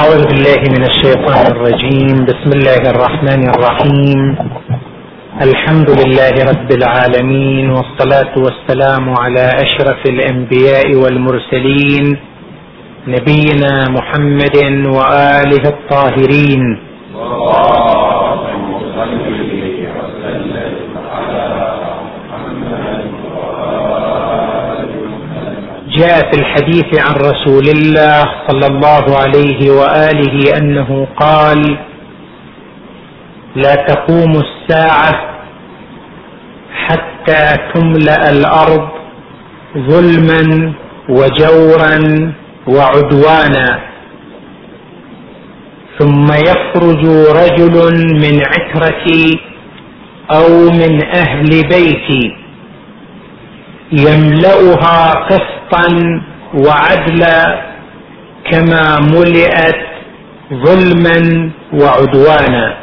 أعوذ بالله من الشيطان الرجيم. بسم الله الرحمن الرحيم. الحمد لله رب العالمين والصلاة والسلام على أشرف الأنبياء والمرسلين نبينا محمد وآله الطاهرين. جاء في الحديث عن رسول الله صلى الله عليه وآله أنه قال لا تقوم الساعة حتى تملأ الأرض ظلما وجورا وعدوانا ثم يخرج رجل من عترتي أو من أهل بيتي يملأها قسطا وعدلا كما ملئت ظلما وعدوانا.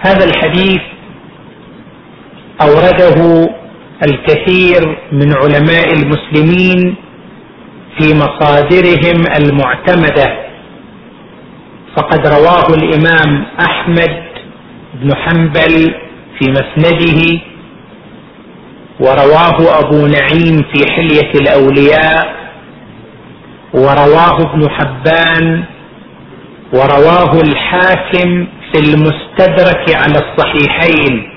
هذا الحديث أورده الكثير من علماء المسلمين في مصادرهم المعتمدة. فقد رواه الإمام أحمد بن حنبل في مسنده ورواه أبو نعيم في حلية الأولياء ورواه ابن حبان ورواه الحاكم في المستدرك على الصحيحين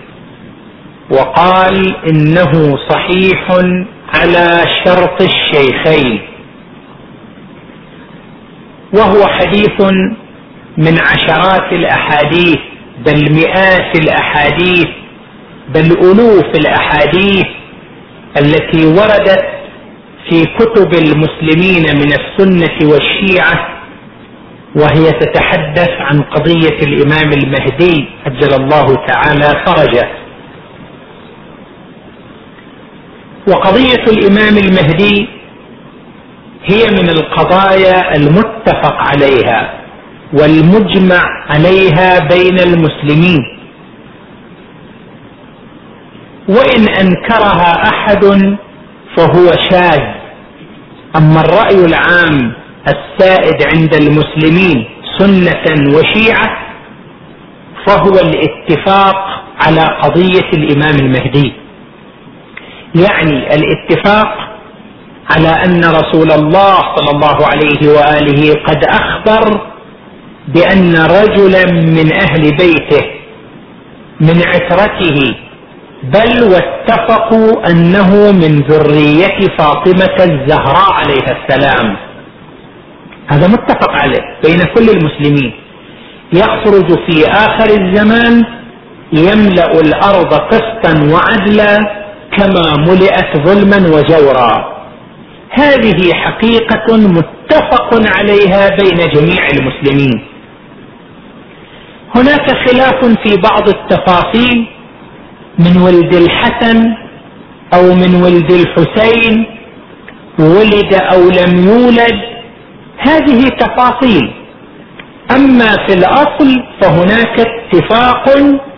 وقال إنه صحيح على شرط الشيخين. وهو حديث من عشرات الأحاديث بل مئات الأحاديث بل ألوف الأحاديث التي وردت في كتب المسلمين من السنة والشيعة وهي تتحدث عن قضية الإمام المهدي عجل الله تعالى فرجه. وقضية الإمام المهدي هي من القضايا المتفق عليها والمجمع عليها بين المسلمين. وإن أنكرها أحد فهو شاذ. أما الرأي العام السائد عند المسلمين سنة وشيعة فهو الاتفاق على قضية الإمام المهدي. يعني الاتفاق على أن رسول الله صلى الله عليه وآله قد أخبر بأن رجلا من أهل بيته من عترته بل واتفقوا أنه من ذرية فاطمة الزهراء عليها السلام. هذا متفق عليه بين كل المسلمين. يخرج في آخر الزمان يملأ الأرض قسطا وعدلا كما ملئت ظلما وجورا. هذه حقيقة متفق عليها بين جميع المسلمين. هناك خلاف في بعض التفاصيل من ولد الحسن أو من ولد الحسين ولد أو لم يولد هذه تفاصيل. أما في الأصل فهناك اتفاق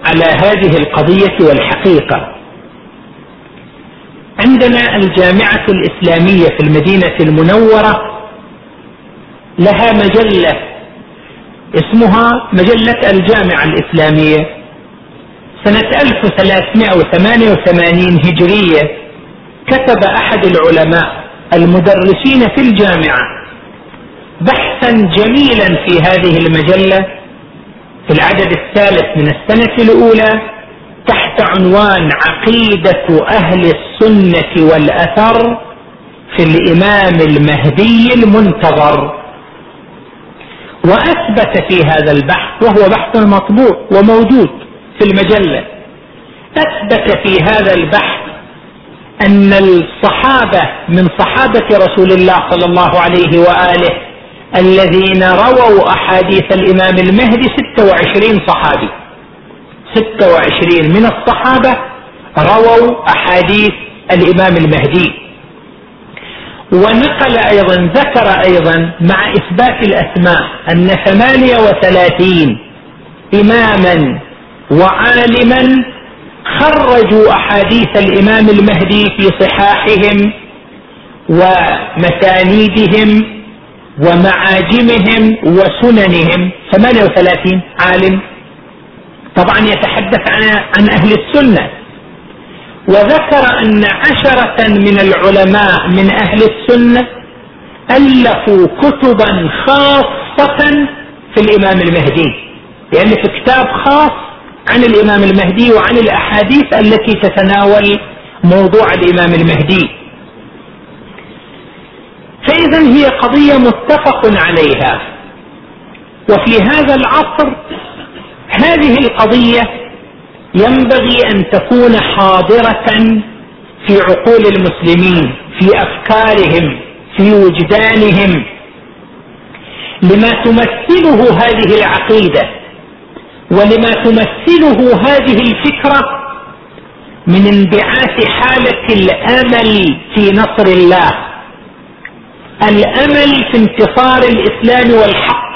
على هذه القضية والحقيقة. عندنا الجامعة الإسلامية في المدينة المنورة لها مجلة اسمها مجلة الجامعة الإسلامية. سنة 1388 هجرية كتب أحد العلماء المدرسين في الجامعة بحثا جميلا في هذه المجلة في العدد الثالث من السنة الأولى تحت عنوان عقيدة أهل السنة والأثر في الإمام المهدي المنتظر. وأثبت في هذا البحث وهو بحث مطبوع وموجود في المجلة. أثبت في هذا البحث أن الصحابة من صحابة رسول الله صلى الله عليه وآله الذين رووا أحاديث الإمام المهدي 26 صحابي. 26 من الصحابة رووا أحاديث الإمام المهدي. ونقل أيضا ذكر أيضا مع إثبات الأسماء أن 38 إماما وعالما خرجوا أحاديث الإمام المهدي في صحاحهم ومسانيدهم ومعاجمهم وسننهم. 38 عالم. طبعا يتحدث عن أهل السنة. وذكر أن عشرة من العلماء من أهل السنة ألفوا كتبا خاصة في الإمام المهدي. لأن في كتاب خاص عن الإمام المهدي وعن الأحاديث التي تتناول موضوع الإمام المهدي. فإذا هي قضية متفق عليها. وفي هذا العصر هذه القضية ينبغي أن تكون حاضرة في عقول المسلمين في أفكارهم في وجدانهم. لما تمثله هذه العقيدة ولما تمثله هذه الفكرة من انبعاث حالة الأمل في نصر الله. الأمل في انتصار الإسلام والحق.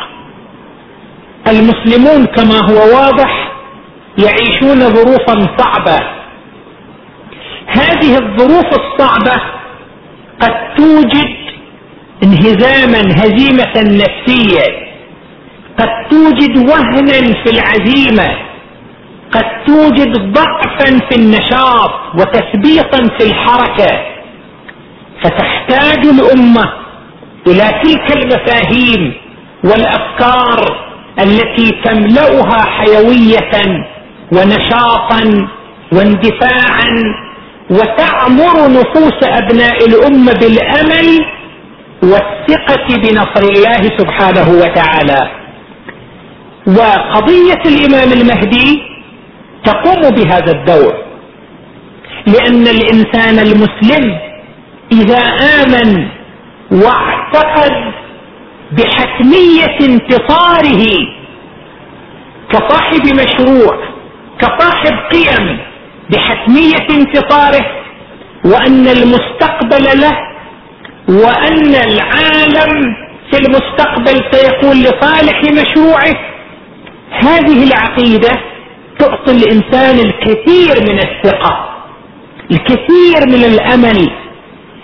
المسلمون كما هو واضح يعيشون ظروفا صعبة. هذه الظروف الصعبة قد توجد انهزاما هزيمة نفسية. قد توجد وهنا في العزيمة قد توجد ضعفا في النشاط وتثبيطا في الحركة فتحتاج الأمة إلى تلك المفاهيم والأفكار التي تملأها حيوية ونشاطا واندفاعا وتعمر نفوس أبناء الأمة بالأمل والثقة بنصر الله سبحانه وتعالى. وقضية الإمام المهدي تقوم بهذا الدور. لأن الإنسان المسلم إذا آمن واعتقد بحتمية انتصاره كصاحب مشروع كصاحب قيم بحتمية انتصاره وأن المستقبل له وأن العالم في المستقبل سيكون لصالح مشروعه هذه العقيدة تعطي الإنسان الكثير من الثقة الكثير من الأمل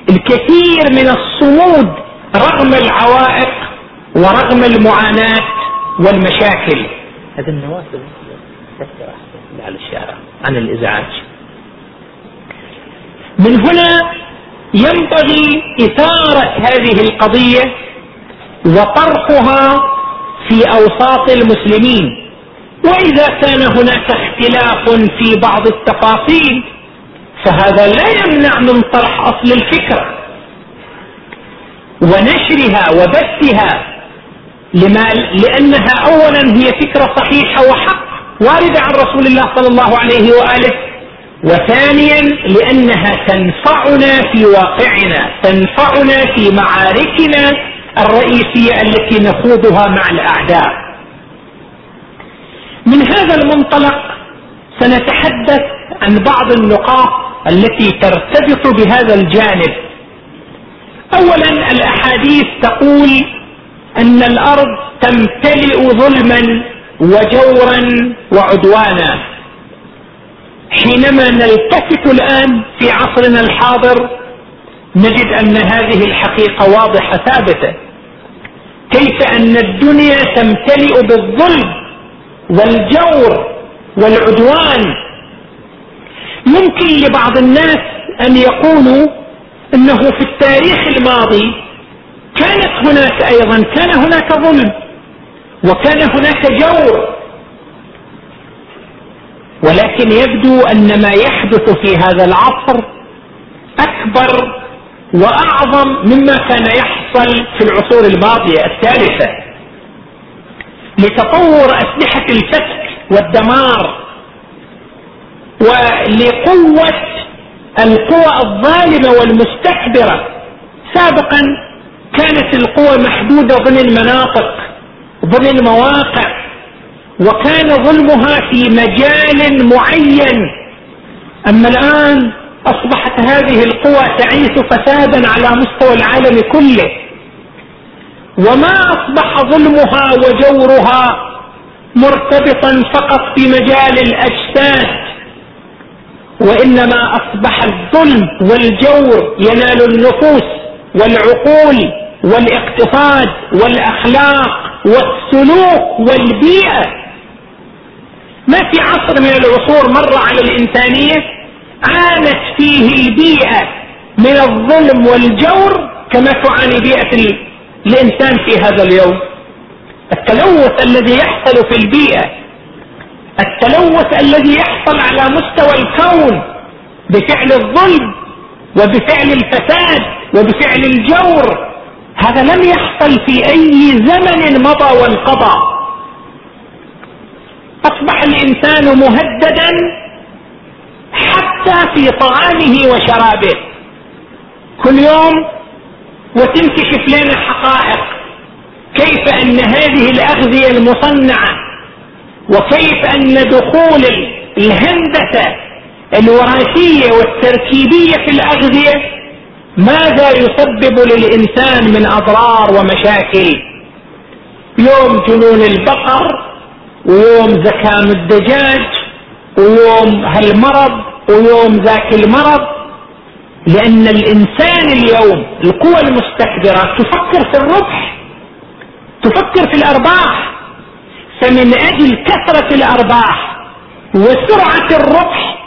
الكثير من الصمود رغم العوائق ورغم المعاناة والمشاكل. هذه النوافذ على الشارع عن الإزعاج. من هنا ينبغي إثارة هذه القضية وطرحها في أوساط المسلمين. وإذا كان هناك اختلاف في بعض التفاصيل فهذا لا يمنع من طرح أصل الفكرة. ونشرها وبثها لما لأنها اولا هي فكرة صحيحة وحق واردة عن رسول الله صلى الله عليه وآله. وثانيا لأنها تنفعنا في واقعنا تنفعنا في معاركنا الرئيسية التي نخوضها مع الأعداء. من هذا المنطلق سنتحدث عن بعض النقاط التي ترتبط بهذا الجانب. اولا الأحاديث تقول أن الأرض تمتلئ ظلما وجورا وعدوانا. حينما نلتفت الآن في عصرنا الحاضر نجد أن هذه الحقيقة واضحة ثابتة. كيف أن الدنيا تمتلئ بالظلم والجور والعدوان. ممكن لبعض الناس أن يقولوا إنه في التاريخ الماضي كانت هناك أيضا كان هناك ظلم وكان هناك جور. ولكن يبدو أن ما يحدث في هذا العصر أكبر وأعظم مما كان يحصل في العصور الماضية الثالثة لتطور أسلحة الفتك والدمار ولقوة القوى الظالمة والمستكبرة. سابقا كانت القوى محدودة ضمن المناطق ضمن المواقع وكان ظلمها في مجال معين. أما الآن أصبحت هذه القوى تعيش فسادا على مستوى العالم كله. وما أصبح ظلمها وجورها مرتبطا فقط في مجال الأجساد وإنما أصبح الظلم والجور ينال النفوس والعقول والاقتصاد والأخلاق والسلوك والبيئة. ما في عصر من العصور مر على الإنسانية عانت فيه البيئة من الظلم والجور كما تعاني بيئة الإنسان في هذا اليوم. التلوث الذي يحصل في البيئة التلوث الذي يحصل على مستوى الكون بفعل الظلم وبفعل الفساد وبفعل الجور هذا لم يحصل في أي زمن مضى وانقضى. أصبح الإنسان مهددا حتى في طعامه وشرابه. كل يوم وتنكشف لنا حقائق كيف أن هذه الأغذية المصنعة؟ وكيف أن دخول الهندسة الوراثية والتركيبية في الأغذية؟ ماذا يسبب للإنسان من أضرار ومشاكل؟ يوم جنون البقر ويوم زكام الدجاج ويوم هالمرض ويوم ذاك المرض لأن الإنسان اليوم القوى المستكبرة تفكر في الربح تفكر في الأرباح. فمن أجل كثرة الأرباح وسرعة الربح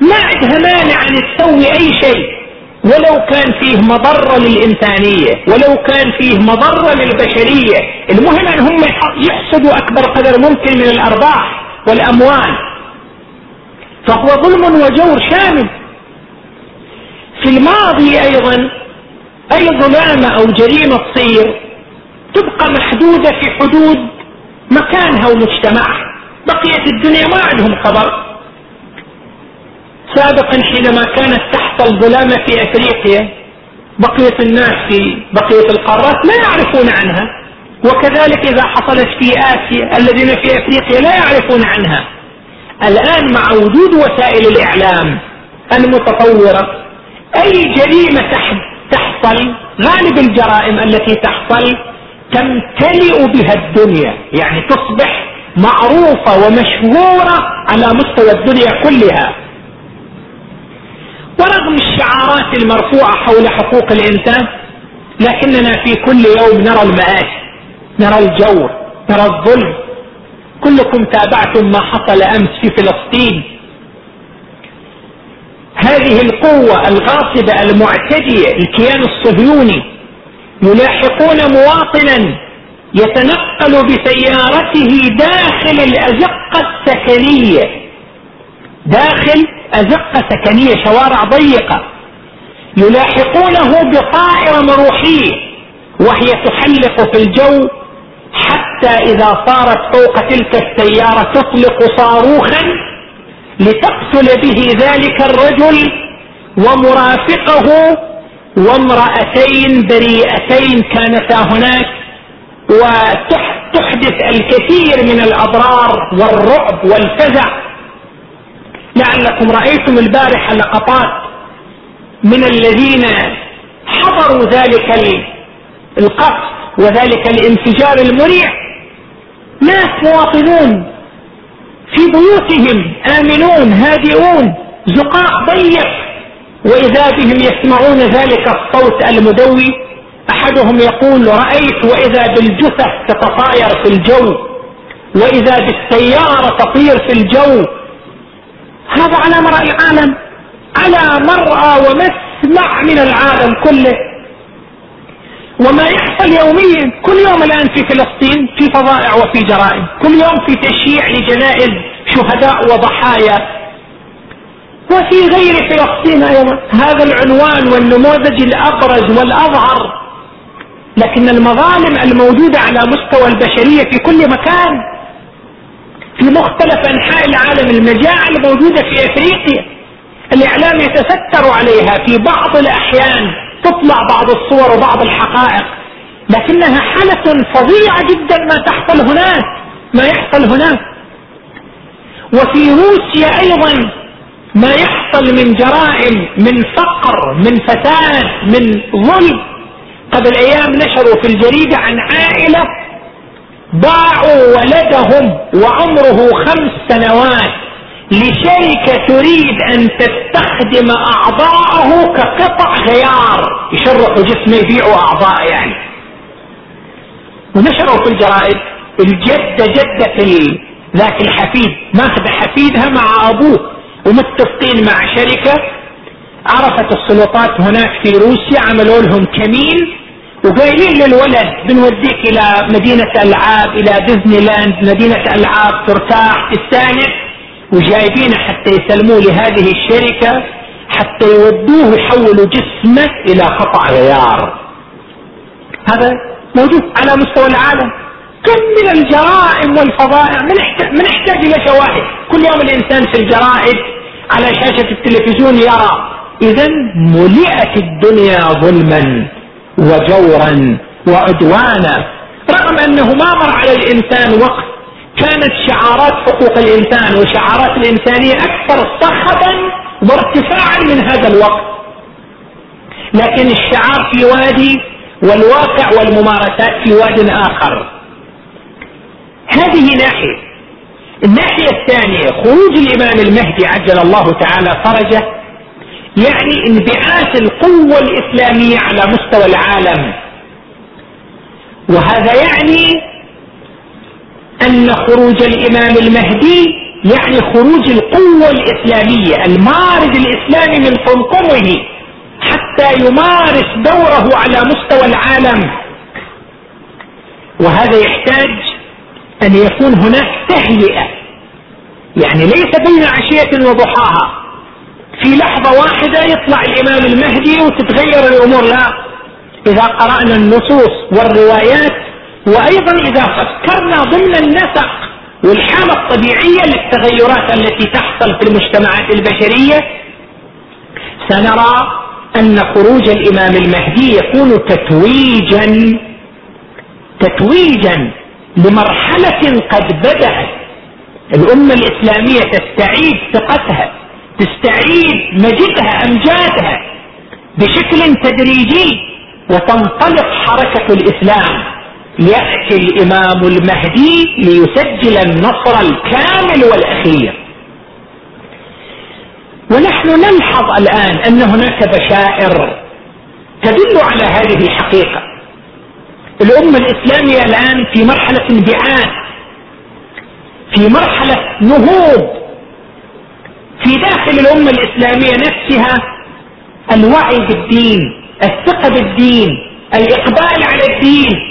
ما عندها مانع أن تسوي أي شيء. ولو كان فيه مضرة للإنسانية ولو كان فيه مضرة للبشرية. المهم أن هم يحصدوا أكبر قدر ممكن من الأرباح والأموال. فهو ظلم وجور شامل. في الماضي أيضا أي ظلامة أو جريمة تصير تبقى محدودة في حدود مكانها ومجتمعها. بقية الدنيا ما عندهم خبر. سابقا حينما كانت تحصل ظلامة في أفريقيا بقية الناس في بقية القارات لا يعرفون عنها. وكذلك إذا حصلت في آسيا الذين في أفريقيا لا يعرفون عنها. الآن مع وجود وسائل الإعلام المتطورة أي جريمة تحصل؟ غالب الجرائم التي تحصل؟ تمتلئ بها الدنيا يعني تصبح معروفة ومشهورة على مستوى الدنيا كلها. ورغم الشعارات المرفوعة حول حقوق الإنسان لكننا في كل يوم نرى المآسي نرى الجور نرى الظلم كلكم تابعتم ما حصل أمس في فلسطين. هذه القوة الغاصبة المعتدية الكيان الصهيوني يلاحقون مواطنا يتنقل بسيارته داخل الأزقة السكنية. داخل أزقة سكنية شوارع ضيقة. يلاحقونه بطائرة مروحية وهي تحلق في الجو حتى إذا صارت فوق تلك السيارة تطلق صاروخا لتقتل به ذلك الرجل ومرافقه وامرأتين بريئتين كانتا هناك. وتحدث الكثير من الأضرار والرعب والفزع. لعلكم رأيتم البارحة لقطات من الذين حضروا ذلك القصف. وذلك الانفجار المريع. ناس مواطنون في بيوتهم آمنون هادئون زقاق ضيق. وإذا بهم يسمعون ذلك الصوت المدوي أحدهم يقول رأيت وإذا بالجثث تتطاير في الجو وإذا بالسيارة تطير في الجو. هذا على مرأى العالم على مرأى ومسمع من العالم كله. وما يحصل يوميا. كل يوم الآن في فلسطين في فظائع وفي جرائم. كل يوم في تشييع لجنائز شهداء وضحايا. وفي غير فلسطين أيضا. هذا العنوان والنموذج الأبرز والأظهر. لكن المظالم الموجودة على مستوى البشرية في كل مكان في مختلف أنحاء العالم المجاعة الموجودة في أفريقيا الإعلام يتستر عليها في بعض الأحيان. تطلع بعض الصور وبعض الحقائق لكنها حالة فظيعة جدا ما تحصل هناك ما يحصل هناك. وفي روسيا أيضا ما يحصل من جرائم من فقر من فساد من ظلم. قبل أيام نشروا في الجريدة عن عائلة باعوا ولدهم وعمره خمس سنوات. لشركة تريد أن تستخدم أعضاءه كقطع غيار. يشرحوا جسمه يبيعوا أعضاء يعني. ونشروا في الجرائد الجدة جدة ذاك الحفيد. ماخذ حفيدها مع أبوه. ومتفقين مع شركة. عرفت السلطات هناك في روسيا عملوا لهم كمين. وقايلين للولد بنوديك إلى مدينة ألعاب إلى ديزني لاند مدينة ألعاب ترتاح تستأنس. وجايبينه حتى يسلموه لهذه الشركة حتى يودوه يحولوا جسمه إلى قطع غيار. هذا موجود على مستوى العالم. كم من الجرائم والفظائع من من يحتاج إلى شواهد. كل يوم الإنسان في الجرائد على شاشة التلفزيون يرى اذا ملئت الدنيا ظلما وجورا وعدوانا رغم أنه ما مر على الإنسان وقت كانت شعارات حقوق الإنسان وشعارات الإنسانية أكثر صخبا وارتفاعا من هذا الوقت. لكن الشعار في وادي والواقع والممارسات في واد آخر. هذه ناحية. الناحية الثانية خروج الإمام المهدي عجل الله تعالى فرجه يعني انبعاث القوة الإسلامية على مستوى العالم. وهذا يعني أن خروج الإمام المهدي يعني خروج القوة الإسلامية المارد الإسلامي من قمقمه حتى يمارس دوره على مستوى العالم. وهذا يحتاج أن يكون هناك تهيئة. يعني ليس بين عشية وضحاها. في لحظة واحدة يطلع الإمام المهدي وتتغير الأمور. لا إذا قرأنا النصوص والروايات وأيضا إذا فكرنا ضمن النسق والحالة الطبيعية للتغيرات التي تحصل في المجتمعات البشرية سنرى أن خروج الإمام المهدي يكون تتويجا تتويجا لمرحلة قد بدأت. الأمة الإسلامية تستعيد ثقتها تستعيد مجدها أمجادها بشكل تدريجي وتنطلق حركة الإسلام. يأتي الإمام المهدي ليسجل النصر الكامل والأخير. ونحن نلحظ الآن أن هناك بشائر تدل على هذه الحقيقة. الأمة الإسلامية الآن في مرحلة انبعاث في مرحلة نهوض. في داخل الأمة الإسلامية نفسها الوعي بالدين الثقة بالدين الإقبال على الدين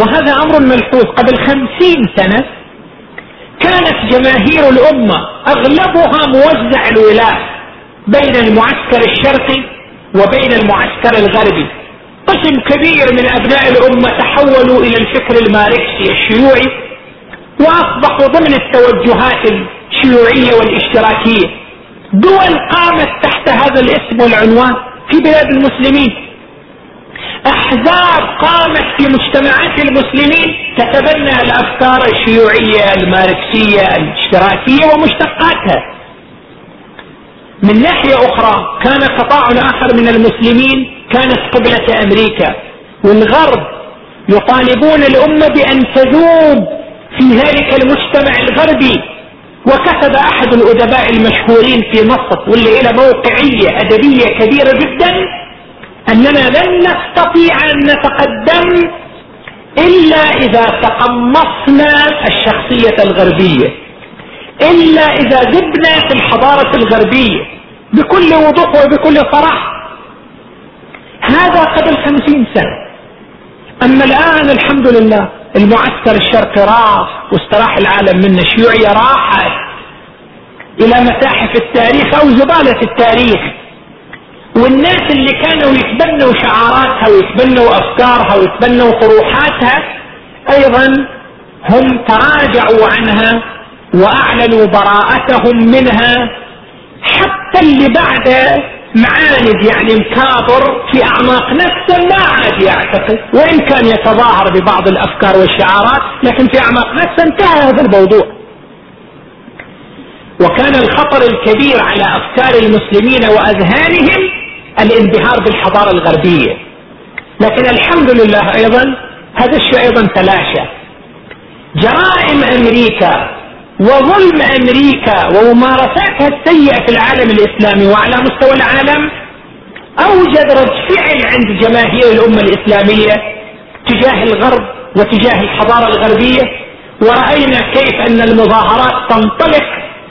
وهذا أمر ملحوظ. قبل خمسين سنة كانت جماهير الأمة أغلبها موزع الولاء بين المعسكر الشرقي وبين المعسكر الغربي. قسم كبير من أبناء الأمة تحولوا إلى الفكر الماركسي الشيوعي وأصبحوا ضمن التوجهات الشيوعية والاشتراكية. دول قامت تحت هذا الاسم والعنوان في بلاد المسلمين. أحزاب قامت في مجتمعات المسلمين تتبنى الأفكار الشيوعية الماركسية الاشتراكية ومشتقاتها. من ناحية أخرى كان قطاع آخر من المسلمين كانت قبلة أمريكا والغرب يطالبون الأمة بأن تذوب في ذلك المجتمع الغربي. وكتب أحد الأدباء المشهورين في مصر واللي له موقعية أدبية كبيرة جدا اننا لن نستطيع أن نتقدم إلا إذا تقمصنا الشخصية الغربية إلا إذا ذبنا في الحضارة الغربية بكل وضوح وبكل صراحة هذا قبل خمسين سنة. أما الآن الحمد لله المعسكر الشرقي راح واستراح العالم منه الشيوعية راحت إلى متاحف التاريخ أو زبالة التاريخ. والناس اللي كانوا يتبنوا شعاراتها ويتبنوا أفكارها ويتبنوا طروحاتها أيضا هم تراجعوا عنها وأعلنوا براءتهم منها حتى اللي بعد معاند يعني مكابر في أعماق نفسه ما عاد يعتقد وإن كان يتظاهر ببعض الأفكار والشعارات لكن في أعماق نفسه انتهى هذا الموضوع. وكان الخطر الكبير على أفكار المسلمين وأذهانهم الانبهار بالحضارة الغربية. لكن الحمد لله أيضا هذا الشيء أيضا تلاشى. جرائم أمريكا وظلم أمريكا وممارساتها السيئة في العالم الإسلامي وعلى مستوى العالم أوجد رد فعل عند جماهير الأمة الإسلامية تجاه الغرب وتجاه الحضارة الغربية. ورأينا كيف أن المظاهرات تنطلق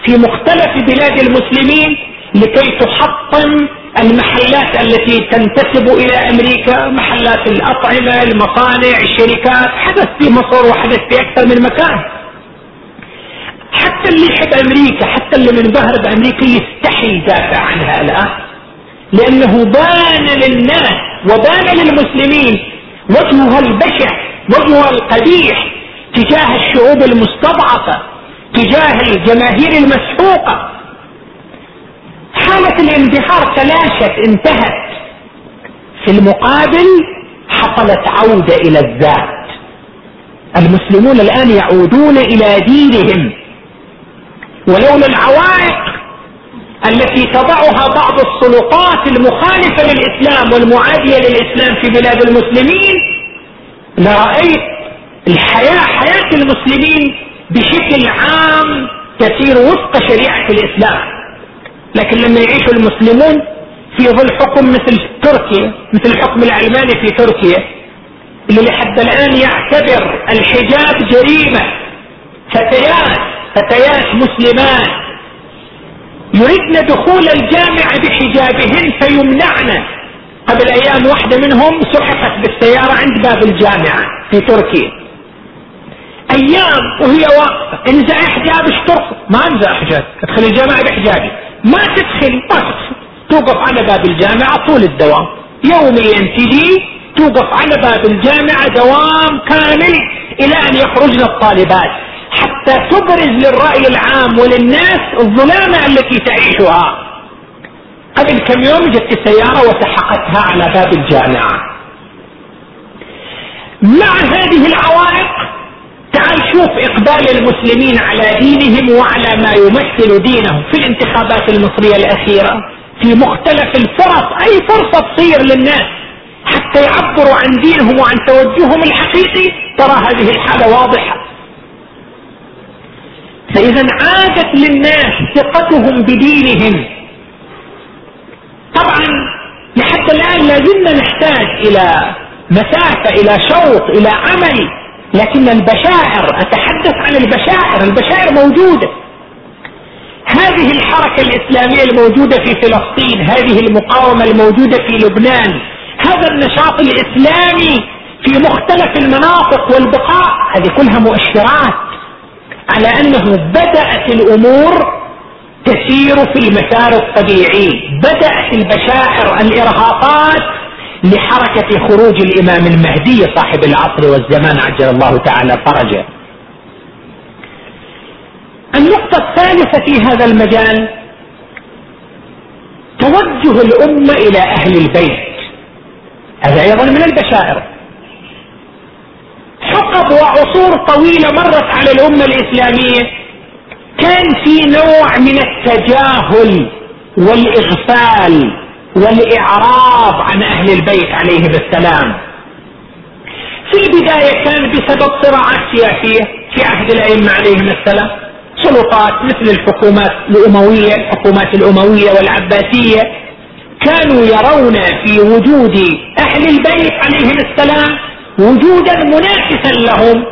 في مختلف بلاد المسلمين لكي تحطم المحلات التي تنتسب إلى أمريكا محلات الأطعمة المصانع الشركات حدث في مصر وحدث في أكثر من مكان. حتى اللي يحب أمريكا حتى اللي منبهر بأمريكا يستحي يدافع عنها الان لأنه بان للناس وبان للمسلمين وجهها البشع وجهها القبيح تجاه الشعوب المستضعفة تجاه الجماهير المسحوقة. حالة الانبهار تلاشت انتهت. في المقابل حصلت عودة إلى الذات. المسلمون الآن يعودون إلى دينهم. ولولا العوائق التي تضعها بعض السلطات المخالفة للإسلام والمعادية للإسلام في بلاد المسلمين لرأيت الحياة حياة المسلمين بشكل عام تسير وفق شريعة الإسلام. لكن لما يعيش المسلمون في ظل حكم مثل تركيا مثل الحكم العلماني في تركيا اللي لحد الآن يعتبر الحجاب جريمة. فتيات فتيات مسلمات يردن دخول الجامعة بحجابهن فيمنعن. قبل أيام واحدة منهم سحقت بالسيارة عند باب الجامعة في تركيا. أيام وهي واقفة. انزع حجابك ترفض ما انزع حجاب أدخل الجامعة بحجابي ما تدخل ما تدخل توقف على باب الجامعة طول الدوام. يوميا تجي توقف على باب الجامعة دوام كامل إلى أن يخرجن الطالبات. حتى تبرز للرأي العام وللناس الظلامة التي تعيشها. قبل كم يوم جت السيارة وسحقتها على باب الجامعة. مع هذه العوائق تعال شوف إقبال المسلمين على دينهم وعلى ما يمثل دينهم في الانتخابات المصرية الأخيرة. في مختلف الفرص أي فرصة تصير للناس حتى يعبروا عن دينهم وعن توجههم الحقيقي. ترى هذه الحالة واضحة. فإذا عادت للناس ثقتهم بدينهم. طبعا لحتى الآن لازلنا نحتاج إلى مسافة إلى شوط إلى عمل. لكن البشائر أتحدث عن البشائر البشائر موجودة. هذه الحركة الإسلامية الموجودة في فلسطين هذه المقاومة الموجودة في لبنان هذا النشاط الإسلامي في مختلف المناطق والبقاع هذه كلها مؤشرات على أنه بدأت الأمور تسير في المسار الطبيعي. بدأت البشائر الإرهاقات لحركة خروج الإمام المهدي صاحب العصر والزمان عجل الله تعالى فرجه. النقطة الثالثة في هذا المجال توجه الأمة إلى أهل البيت. هذا أيضا من البشائر. حقب وعصور طويلة مرت على الأمة الإسلامية. كان في نوع من التجاهل والإغفال. والإعراض عن أهل البيت عليهم السلام. في البداية كان بسبب صراعات سياسية في عهد الأئمة عليهم السلام. سلطات مثل الحكومات الأموية الحكومات الأموية والعباسية كانوا يرون في وجود أهل البيت عليهم السلام وجودا منافسا لهم.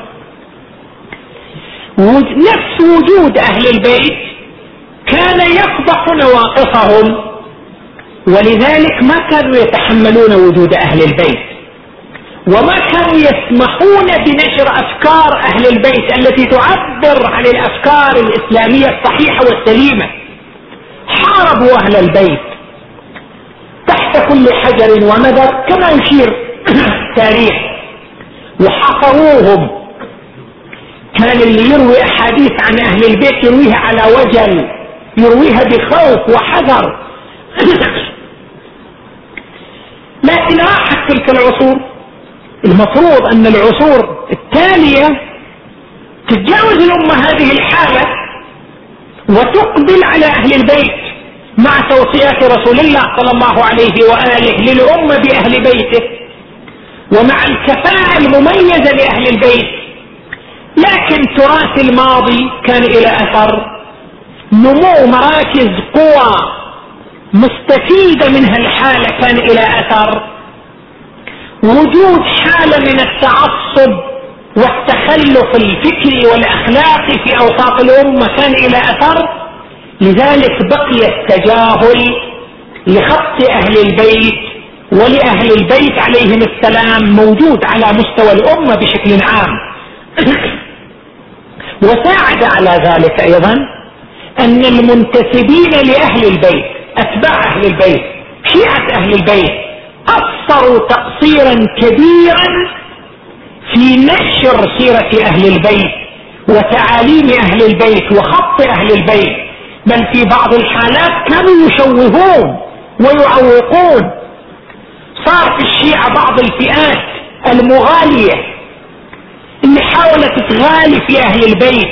نفس وجود أهل البيت كان يفضح نواقصهم. ولذلك ما كانوا يتحملون وجود أهل البيت. وما كانوا يسمحون بنشر أفكار أهل البيت التي تعبر عن الأفكار الإسلامية الصحيحة والسليمة. حاربوا أهل البيت تحت كل حجر ومدر كما يشير التاريخ وحصروهم كان اللي يروي أحاديث عن أهل البيت يرويها على وجل يرويها بخوف وحذر. لكن راحت تلك العصور. المفروض أن العصور التالية تتجاوز الأمة هذه الحالة وتقبل على أهل البيت مع توصيات رسول الله صلى الله عليه وآله للأمة بأهل بيته ومع الكفاءة المميزة لأهل البيت. لكن تراث الماضي كان إلى أثر. نمو مراكز قوى مستفيدة منها الحالة كان إلى أثر. وجود حالة من التعصب والتخلف الفكري والأخلاقي في أوساط الأمة كان إلى أثر. لذلك بقي التجاهل لخط أهل البيت ولأهل البيت عليهم السلام موجود على مستوى الأمة بشكل عام. وساعد على ذلك أيضا أن المنتسبين لأهل البيت أتباع أهل البيت شيعة أهل البيت قصروا تقصيرا كبيرا في نشر سيرة أهل البيت وتعاليم أهل البيت وخط أهل البيت بل في بعض الحالات كانوا يشوهون ويعوقون. صار في الشيعة بعض الفئات المغالية اللي حاولت تغالي في أهل البيت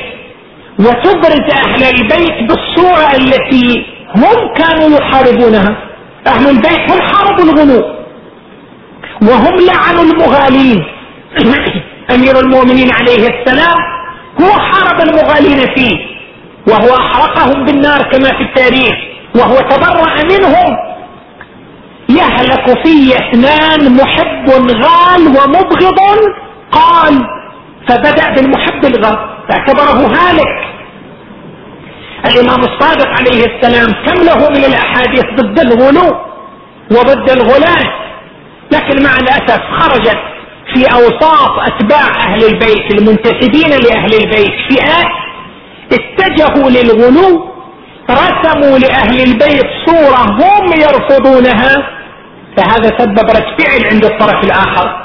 وتبرز أهل البيت بالصورة التي هم كانوا يحاربونها. أهل البيت هم حاربوا الغلو وهم لعنوا المغالين. أمير المؤمنين عليه السلام هو حارب المغالين فيه. وهو أحرقهم بالنار كما في التاريخ. وهو تبرأ منهم. يهلك في اثنان محب غال ومبغض قال فبدأ بالمحب الغال فاعتبره هالك. الإمام الصادق عليه السلام كم له من الأحاديث ضد الغلو وضد الغلاة؟ لكن مع الأسف خرجت في اوساط أتباع أهل البيت المنتسبين لأهل البيت فئات اتجهوا للغلو رسموا لأهل البيت صورة هم يرفضونها فهذا سبب رد فعل عند الطرف الآخر.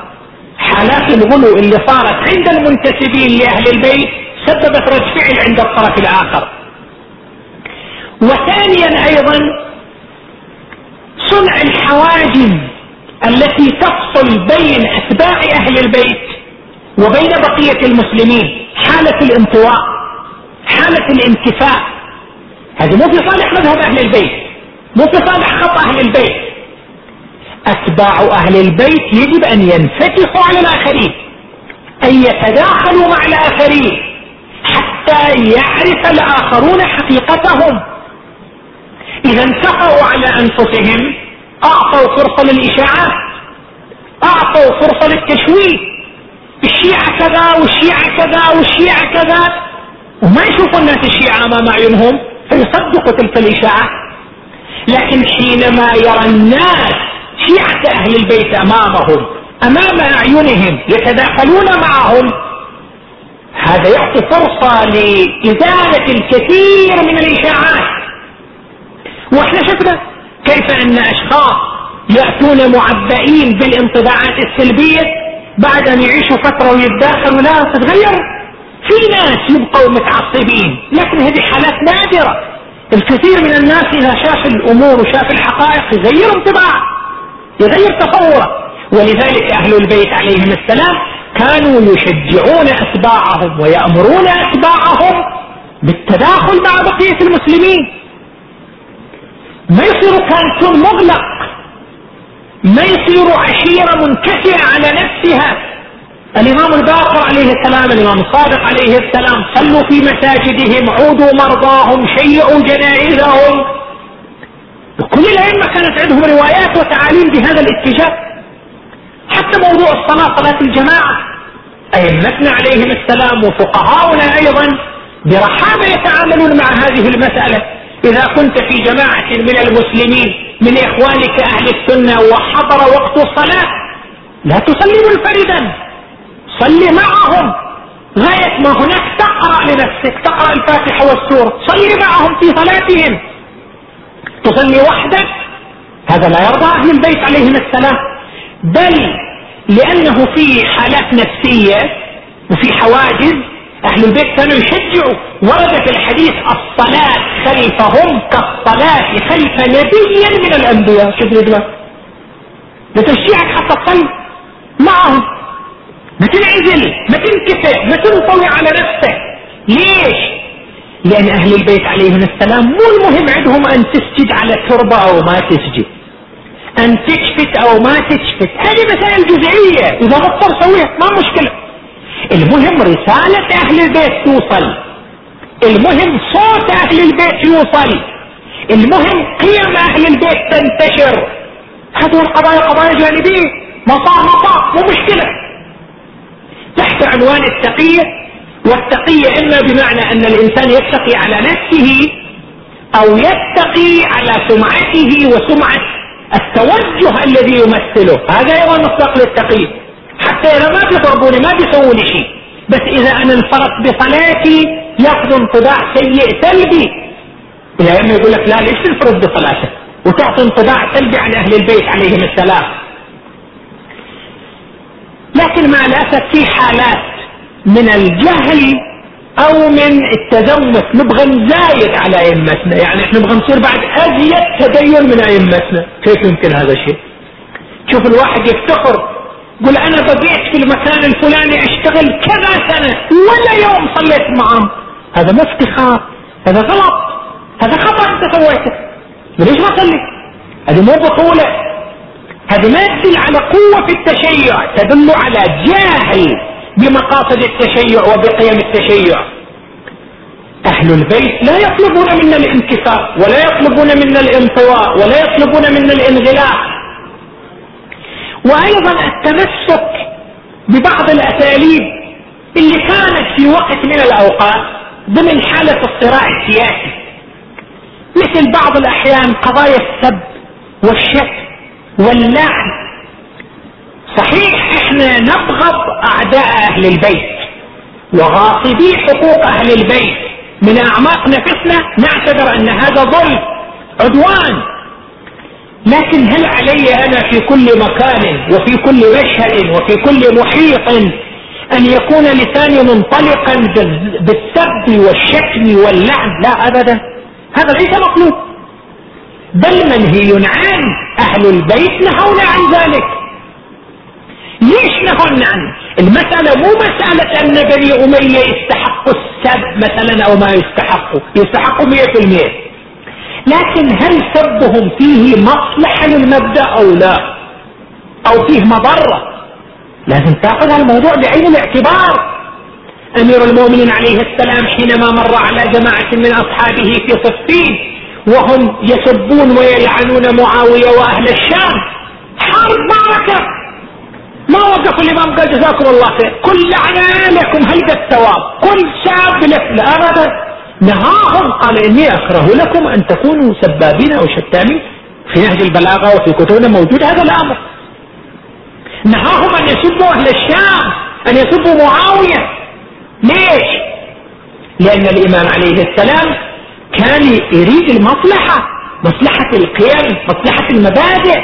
حالات الغلو اللي صارت عند المنتسبين لأهل البيت سببت رد فعل عند الطرف الآخر. وثانيا أيضا صنع الحواجز التي تفصل بين أتباع أهل البيت وبين بقية المسلمين. حالة الانطواء حالة الانكفاء. هذه مو في صالح مذهب أهل البيت مو في صالح خط أهل البيت. أتباع أهل البيت يجب أن ينفتحوا على الآخرين أن يتداخلوا مع الآخرين حتى يعرف الآخرون حقيقتهم. اذا انتقوا على أنفسهم. أعطوا فرصة للاشاعات أعطوا فرصة للتشويه. الشيعة كذا والشيعة كذا والشيعة كذا. وما يشوفوا الناس الشيعة أمام اعينهم فيصدقوا تلك الاشاعات لكن حينما يرى الناس شيعة أهل البيت أمامهم أمام أعينهم يتداخلون معهم هذا يعطي فرصة لإزالة الكثير من الإشاعات. وإحنا شفنا كيف ان اشخاص يأتون معبئين بالانطباعات السلبية بعد ان يعيشوا فترة ويتداخلوا لا تتغير. في ناس يبقوا متعصبين لكن هذه حالات نادرة. الكثير من الناس إذا شاف الأمور وشاف الحقائق يغير انطباع يغير تصوره. ولذلك أهل البيت عليهم السلام كانوا يشجعون أتباعهم ويأمرون أتباعهم بالتداخل مع بقية المسلمين. ما يصير كانتون مغلق ما يصير عشيرة منكسرة على نفسها. الإمام الباقر عليه السلام الإمام الصادق عليه السلام صلوا في مساجدهم عودوا مرضاهم شيعوا جنائزهم. كل الأئمة كانت عندهم روايات وتعاليم بهذا الاتجاه. حتى موضوع الصلاة صلاة الجماعة. أئمتنا عليهم السلام وفقهاؤنا أيضا برحابة يتعاملون مع هذه المسألة. إذا كنت في جماعة من المسلمين من إخوانك أهل السنة وحضر وقت الصلاة لا تصلي منفردا صلي معهم. غاية ما هناك تقرأ لنفسك تقرأ الفاتحة والسورة صلي معهم في صلاتهم. تصلي وحدك. هذا لا يرضى أهل البيت عليهم السلام. بل لأنه في حالات نفسية وفي حواجز أهل البيت كانوا يشجعوا. ورد في الحديث الصلاة خلفهم كالصلاة خلف نبي من الأنبياء. شوف الادراك بتشجيعك حتى تصلي معهم. ما تنعزل ما تنكسر ما تنطوي على نفسك ليش؟ لأن أهل البيت عليهم السلام مو المهم عندهم أن تسجد على تربة أو ما تسجد. أن تشفت أو ما تشفت. هذه مسائل جزئية. إذا مضطر سويها ما مشكلة. المهم رسالة أهل البيت توصل. المهم صوت أهل البيت يوصل. المهم قيم أهل البيت تنتشر. هذه القضايا قضايا جانبية. مطاع مطاع مو مشكلة. تحت عنوان التقية والتقية إما بمعنى أن الإنسان يتقي على نفسه أو يتقي على سمعته وسمعة التوجه الذي يمثله. هذا أيضا مصداق للتقية. حتى إذا ما بيضربوني ما بيسووا لي شيء. بس إذا أنا انفرط بصلاتي ياخذ انطباع سيء سلبي. يا إما يقول لك لا ليش تنفرد بصلاتك؟ وتعطي انطباع سلبي عن أهل البيت عليهم السلام. لكن مع الأسف في حالات من الجهل أو من التزمت نبغى نزايد على أئمتنا. يعني إحنا نبغى نصير بعد أزيد تدين من أئمتنا. كيف يمكن هذا الشيء؟ شوف الواحد يفتخر يقول أنا بقيت في المكان الفلاني أشتغل كذا سنة ولا يوم صليت معهم هذا مو افتخار هذا غلط هذا خطأ أنت سويته. ليش ما صلي؟ هذه مو بطولة. هذه ما تدل على قوة في التشيع تدل على جاهل بمقاصد التشيع وبقيم التشيع. أهل البيت لا يطلبون منا الانكسار ولا يطلبون منا الانطواء ولا يطلبون منا الانغلاق. وأيضا التمسك ببعض الأساليب اللي كانت في وقت من الأوقات ضمن حالة الصراع السياسي. مثل بعض الأحيان قضايا السب والشك واللعن. صحيح إحنا نبغض أعداء أهل البيت وغاصبي حقوق أهل البيت. من اعماق نفسنا نعتبر أن هذا ظلم عدوان. لكن هل علي أنا في كل مكان وفي كل مشهد وفي كل محيط أن يكون لساني منطلقا بالسب والشتم واللعن لا ابدا. هذا ليس مطلوب. بل منهي عن أهل البيت نهونا عن ذلك. ليش نهونا عنه المسألة مو مسألة أن بني أمية يستحقوا السب مثلا أو ما يستحقوا. يستحقوا مية في المية. لكن هل سبهم فيه مصلحة للمبدأ أو لا؟ أو فيه مضرة؟ لازم تأخذ الموضوع بعين الاعتبار. أمير المؤمنين عليه السلام حينما مر على جماعة من أصحابه في صفين وهم يسبون ويلعنون معاوية وأهل الشام حرب معركة ما وقف الإمام قال جزاكم الله خير. كل لعنة لكم هيدا الثواب؟ كل شاب لك ابدا نهاهم قال إني أكره لكم أن تكونوا سبابين أو شتامين في نهج البلاغة وفي كتبنا موجود هذا الأمر. نهاهم أن يسبوا أهل الشام أن يسبوا معاوية. ليش؟ لأن الإمام عليه السلام كان يريد المصلحة مصلحة القيم مصلحة المبادئ.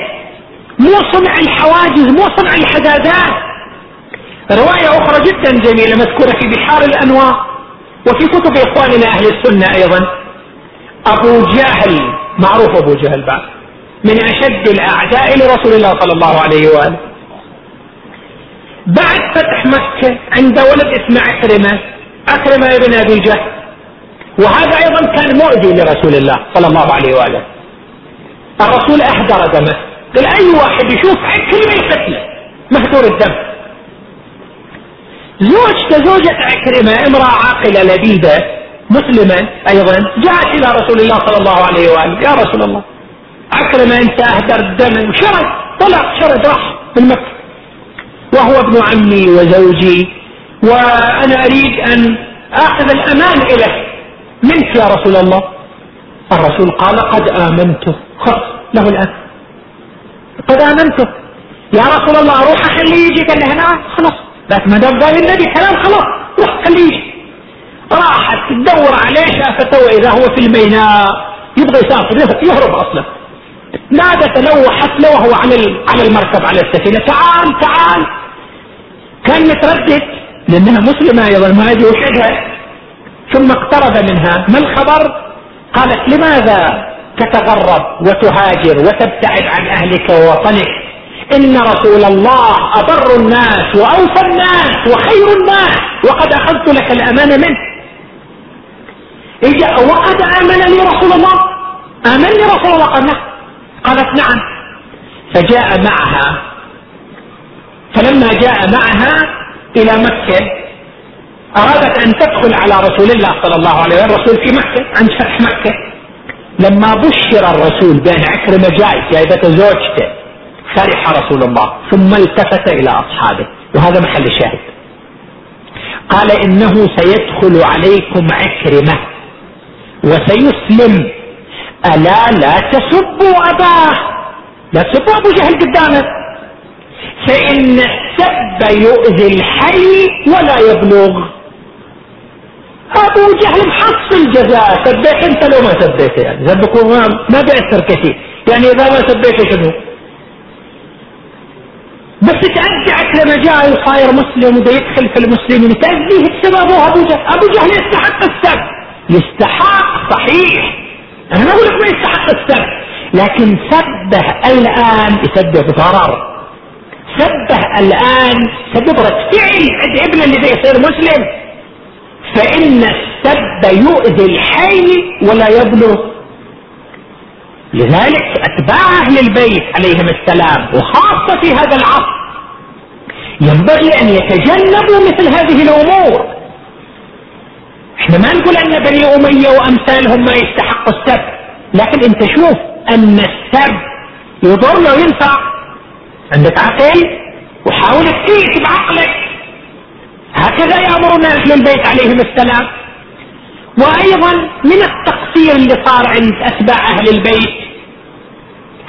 مو صنع الحواجز مو صنع الحدادات رواية أخرى جدا جميلة مذكورة في بحار الأنوار. وفي كتب إخواننا أهل السنة أيضا أبو جهل معروف أبو جهل بعد من أشد الأعداء لرسول الله صلى الله عليه وآله. بعد فتح مكة عند ولد اسمه عكرمة عكرمة ابن أبي جهل. وهذا أيضا كان مؤذي لرسول الله صلى الله عليه وآله. الرسول أهدر دمه قال أي واحد يشوف عكرمة يقتله مهدور الدم. زوجته زوجة عكرمة امرأة عاقلة لبيبة مسلمة أيضا جاءت إلى رسول الله صلى الله عليه وآله يا رسول الله عكرمة انت اهدر الدم وشرد طلع شرد راح من مكة. وهو ابن عمي وزوجي وأنا أريد أن آخذ الأمان إليه. منك يا رسول الله. الرسول قال قد امنته خلاص له الآن. قد امنته يا رسول الله أروح اخليه يجي قال له هنا خلاص. لكن ما دام قال النبي كلام خلاص روح خليه. راحت تدور عليه شافته وإذا هو في الميناء يبغى يسافر يهرب أصلا. نادت له وحت له وهو على على المركب على السفينة. تعال تعال. كان متردد لأنها مسلمة أيضا ما يجي وحدها. ثم اقترب منها. ما الخبر؟ قالت لماذا تتغرب وتهاجر وتبتعد عن أهلك ووطنك؟ إن رسول الله ابر الناس وأوفى الناس وخير الناس وقد أخذت لك الأمان منه. إجا وقد آمن لي رسول الله. آمن لي رسول الله. قال نعم. قالت نعم. فجاء معها. فلما جاء معها إلى مكة أرادت أن تدخل على رسول الله صلى الله عليه وسلم. الرسول في مكة عند فتح مكة. لما بشر الرسول بان عكرمه جاي جايبته زوجته. فرح رسول الله ثم التفت إلى أصحابه. وهذا محل الشاهد. قال إنه سيدخل عليكم عكرمة وسيسلم. ألا لا تسبوا أباه. لا تسبوا أبو جهل قدامه. فإن السب يؤذي الحي ولا يبلغ. أبو جهل محصل جزاء سبيت أنت لو ما سبيته يعني. ذنبك ما بيأثر كثير. يعني إذا ما سبيته شنو؟ بس تأذعك لما جاء وصاير مسلم وده يدخل في المسلمين. تأذيه بسببه أبو جهل. أبو جهل يستحق السب. يستحق صحيح. أنا ما أقول لك ما يستحق السب. لكن سبه الآن يسبب ضرر سبه الآن سبب رد فعل عند ابن اللي يصير مسلم. فإن السب يؤذي الحي ولا يبلغ لذلك أتباع أهل البيت عليهم السلام وخاصة في هذا العصر. ينبغي أن يتجنبوا مثل هذه الأمور. إحنا ما نقول أن بني أمية وأمثالهم ما يستحقوا السب لكن أنت شوف أن السب يضر وينفع. عندك عقل وحاول تقيس بعقلك. هكذا يأمرنا أهل البيت عليهم السلام. وأيضا من التقصير اللي صار عند أتباع أهل البيت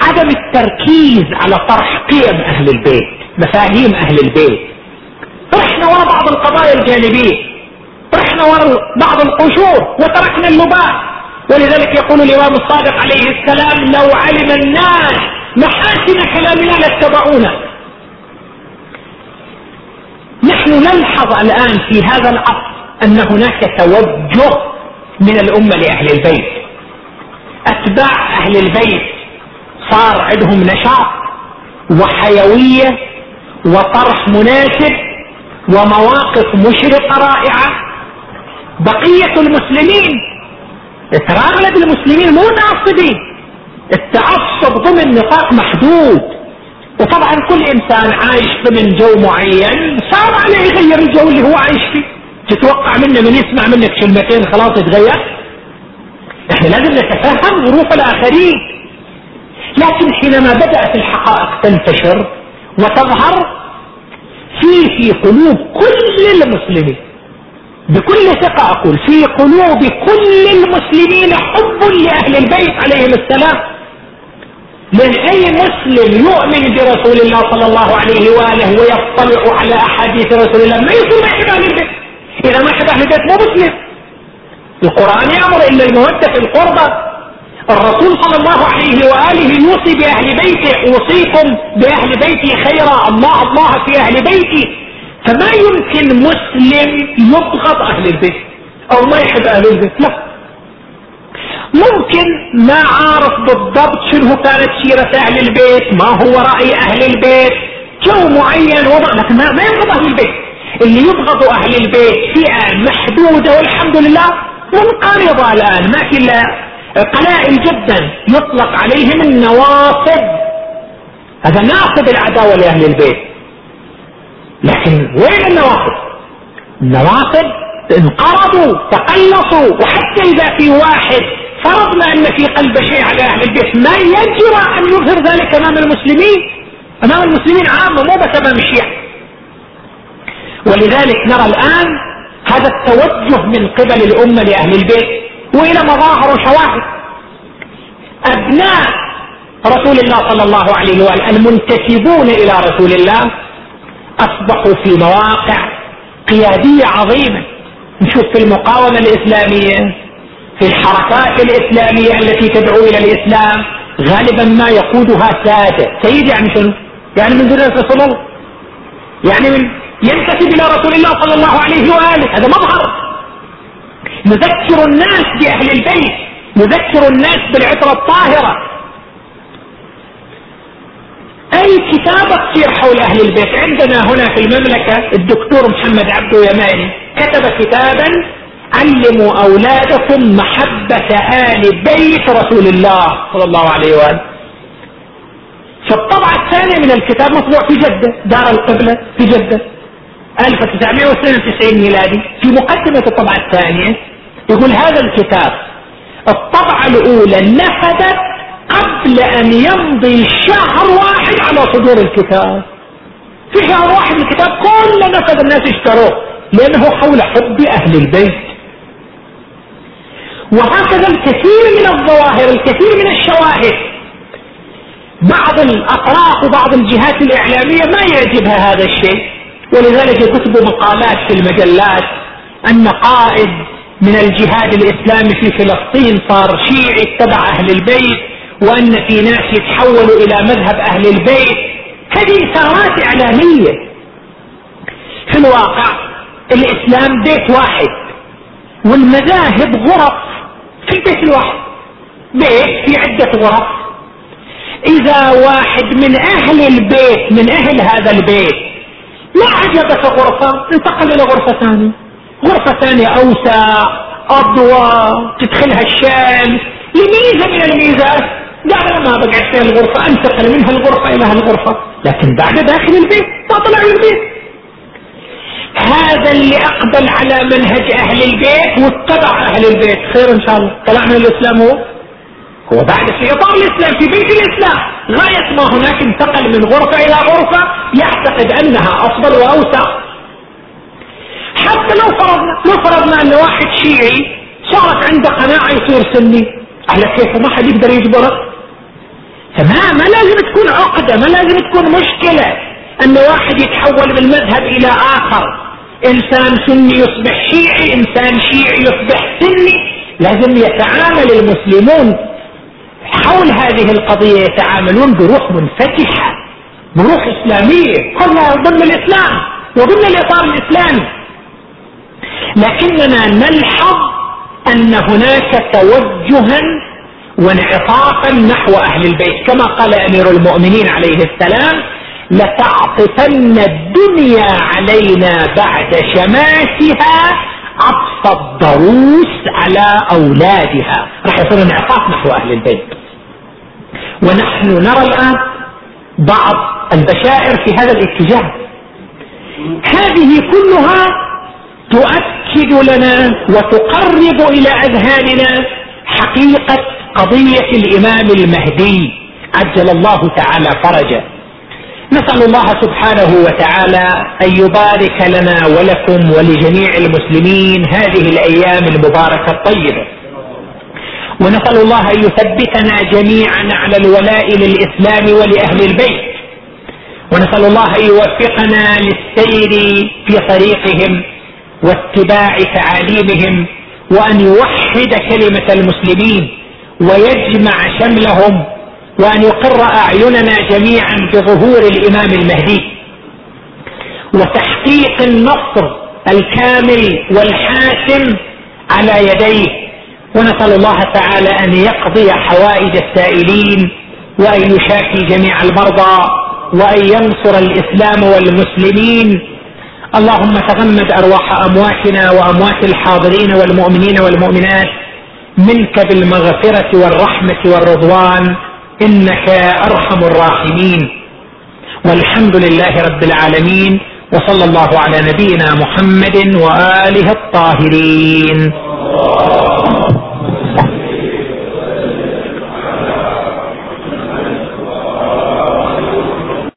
عدم التركيز على طرح قيم أهل البيت مفاهيم أهل البيت. رحنا وراء بعض القضايا الجانبية. رحنا وراء بعض القشور وتركنا اللباس. ولذلك يقول الإمام الصادق عليه السلام لو علم الناس محاسن كلامنا لاتبعونا. نحن نلحظ الآن في هذا العصر أن هناك توجه من الأمة لأهل البيت. أتباع أهل البيت صار عندهم نشاط وحيوية وطرح مناسب ومواقف مشرقة رائعة. بقية المسلمين ترى اغلب المسلمين مو ناصبين. التعصب ضمن نطاق محدود. وطبعا كل إنسان عايش ضمن جو معين صار عليه يغير الجو اللي هو عايش فيه. تتوقع منه من يسمع منك كلمتين خلاص يتغير. إحنا لازم نتفهم ظروف الآخرين. لكن حينما بدأت الحقائق تنتشر وتظهر في في قلوب كل المسلمين بكل ثقة أقول في قلوب كل المسلمين حب لأهل البيت عليهم السلام. من أي مسلم يؤمن برسول الله صلى الله عليه وآله ويطلع على أحاديث رسول الله؟ ما يكون يحب أهل البيت. إذا ما يحب أهل البيت مو مسلم. القرآن يأمر إلا المودة في القربة. الرسول صلى الله عليه وآله يوصي بأهل بيته أوصيكم بأهل بيتي خيرا الله الله في أهل بيتي. فما يمكن مسلم يبغض أهل البيت أو ما يحب أهل البيت؟ لا. ممكن ما عارف بالضبط شنو كانت سيرة أهل البيت ما هو رأي أهل البيت جو معين وضع لكن ما يبغض أهل البيت. اللي يبغض أهل البيت فئة محدودة والحمد لله منقرضة الآن ما في إلا قلائل جدا يطلق عليهم النواصب هذا ناصب العداوة لأهل البيت. لكن وين النواصب النواصب انقرضوا تقلصوا. وحتى إذا في واحد فرضنا أن في قلب شيء على أهل البيت ما يجرى أن يظهر ذلك أمام المسلمين؟ أمام المسلمين عامة مو بس أمام الشيعة. ولذلك نرى الآن هذا التوجه من قبل الأمة لأهل البيت. وإلى مظاهر وشواهد. أبناء رسول الله صلى الله عليه وآله المنتسبون إلى رسول الله أصبحوا في مواقع قيادية عظيمة. نشوف في المقاومة الإسلامية في الحركات الإسلامية التي تدعو إلى الإسلام غالبا ما يقودها سادة. سيد يعني شنو؟ يعني من ذرية رسول الله. يعني من ينتسب إلى رسول الله صلى الله عليه وآله. هذا مظهر. نذكر الناس بأهل البيت نذكر الناس بالعطرة الطاهرة. أي كتابة تصير حول أهل البيت؟ عندنا هنا في المملكة الدكتور محمد عبدو يماني كتب كتابا علموا أولادكم محبة آل بيت رسول الله صلى الله عليه وآله. فالطبعة الثانية من الكتاب مطبوع في جدة دار القبلة في جدة 1992 ميلادي في مقدمة الطبعة الثانية. يقول هذا الكتاب الطبعة الأولى نفذت قبل أن يمضي شهر واحد على صدور الكتاب. في شهر واحد الكتاب كل نفذ الناس اشتروه لأنه حول حب أهل البيت. وهكذا الكثير من الظواهر الكثير من الشواهد. بعض الأطراف وبعض الجهات الإعلامية ما يعجبها هذا الشيء. ولذلك يكتبوا مقالات في المجلات أن قائد من الجهاد الإسلامي في فلسطين صار شيعي اتبع أهل البيت وأن في ناس يتحولوا إلى مذهب أهل البيت. هذه إثارات إعلامية. في الواقع الإسلام بيت واحد والمذاهب غرف في البيت الواحد. بيت في عدة غرف إذا واحد من أهل البيت من أهل هذا البيت ما عجبك غرفة انتقل إلى غرفة ثانية. غرفة ثانية أوسع اضوى تدخلها الشمس لميزة من الميزات قال ما بقعد في الغرفة أنتقل من هالغرفة إلى هالغرفة. لكن بعد داخل البيت ما طلع البيت. هذا اللي أقبل على منهج أهل البيت واتبع أهل البيت. خير إن شاء الله. طلعنا الإسلام هو. هو بعد في إطار الإسلام في بيت الإسلام. غاية ما هناك انتقل من غرفة إلى غرفة. يعتقد أنها أفضل وأوسع. حتى لو فرضنا لو فرضنا أن واحد شيعي صارت عنده قناعة يصير سني. على كيف ما حد يقدر يجبره؟ فما ما لازم تكون عقدة ما لازم تكون مشكلة أن واحد يتحول من مذهب إلى آخر. إنسان سني يصبح شيعي إنسان شيعي يصبح سني. لازم يتعامل المسلمون حول هذه القضية يتعاملون بروح منفتحة بروح إسلامية. كلها ضمن الإسلام وضمن الإطار الإسلامي. لكننا نلحظ أن هناك توجها وانعطافا نحو أهل البيت. كما قال أمير المؤمنين عليه السلام لتعطفن الدنيا علينا بعد شماتها عطف الضروس على أولادها. راح يصير انعطاف نحو أهل البيت. ونحن نرى الآن بعض البشائر في هذا الاتجاه. هذه كلها تؤكد لنا وتقرب إلى أذهاننا حقيقة قضية الإمام المهدي. عجل الله تعالى فرجه. نسأل الله سبحانه وتعالى أن يبارك لنا ولكم ولجميع المسلمين هذه الأيام المباركة الطيبة. ونسأل الله أن يثبتنا جميعا على الولاء للإسلام ولأهل البيت. ونسأل الله أن يوفقنا للسير في طريقهم واتباع تعاليمهم وأن يوحد كلمة المسلمين ويجمع شملهم وأن يقر أعيننا جميعا بظهور الإمام المهدي. وتحقيق النصر الكامل والحاسم على يديه. ونسأل الله تعالى أن يقضي حوائج السائلين وأن يشافي جميع المرضى وأن ينصر الإسلام والمسلمين اللهم تغمد أرواح أمواتنا وأموات الحاضرين والمؤمنين والمؤمنات منك بالمغفرة والرحمة والرضوان إنك أرحم الراحمين. والحمد لله رب العالمين وصلى الله على نبينا محمد وآله الطاهرين.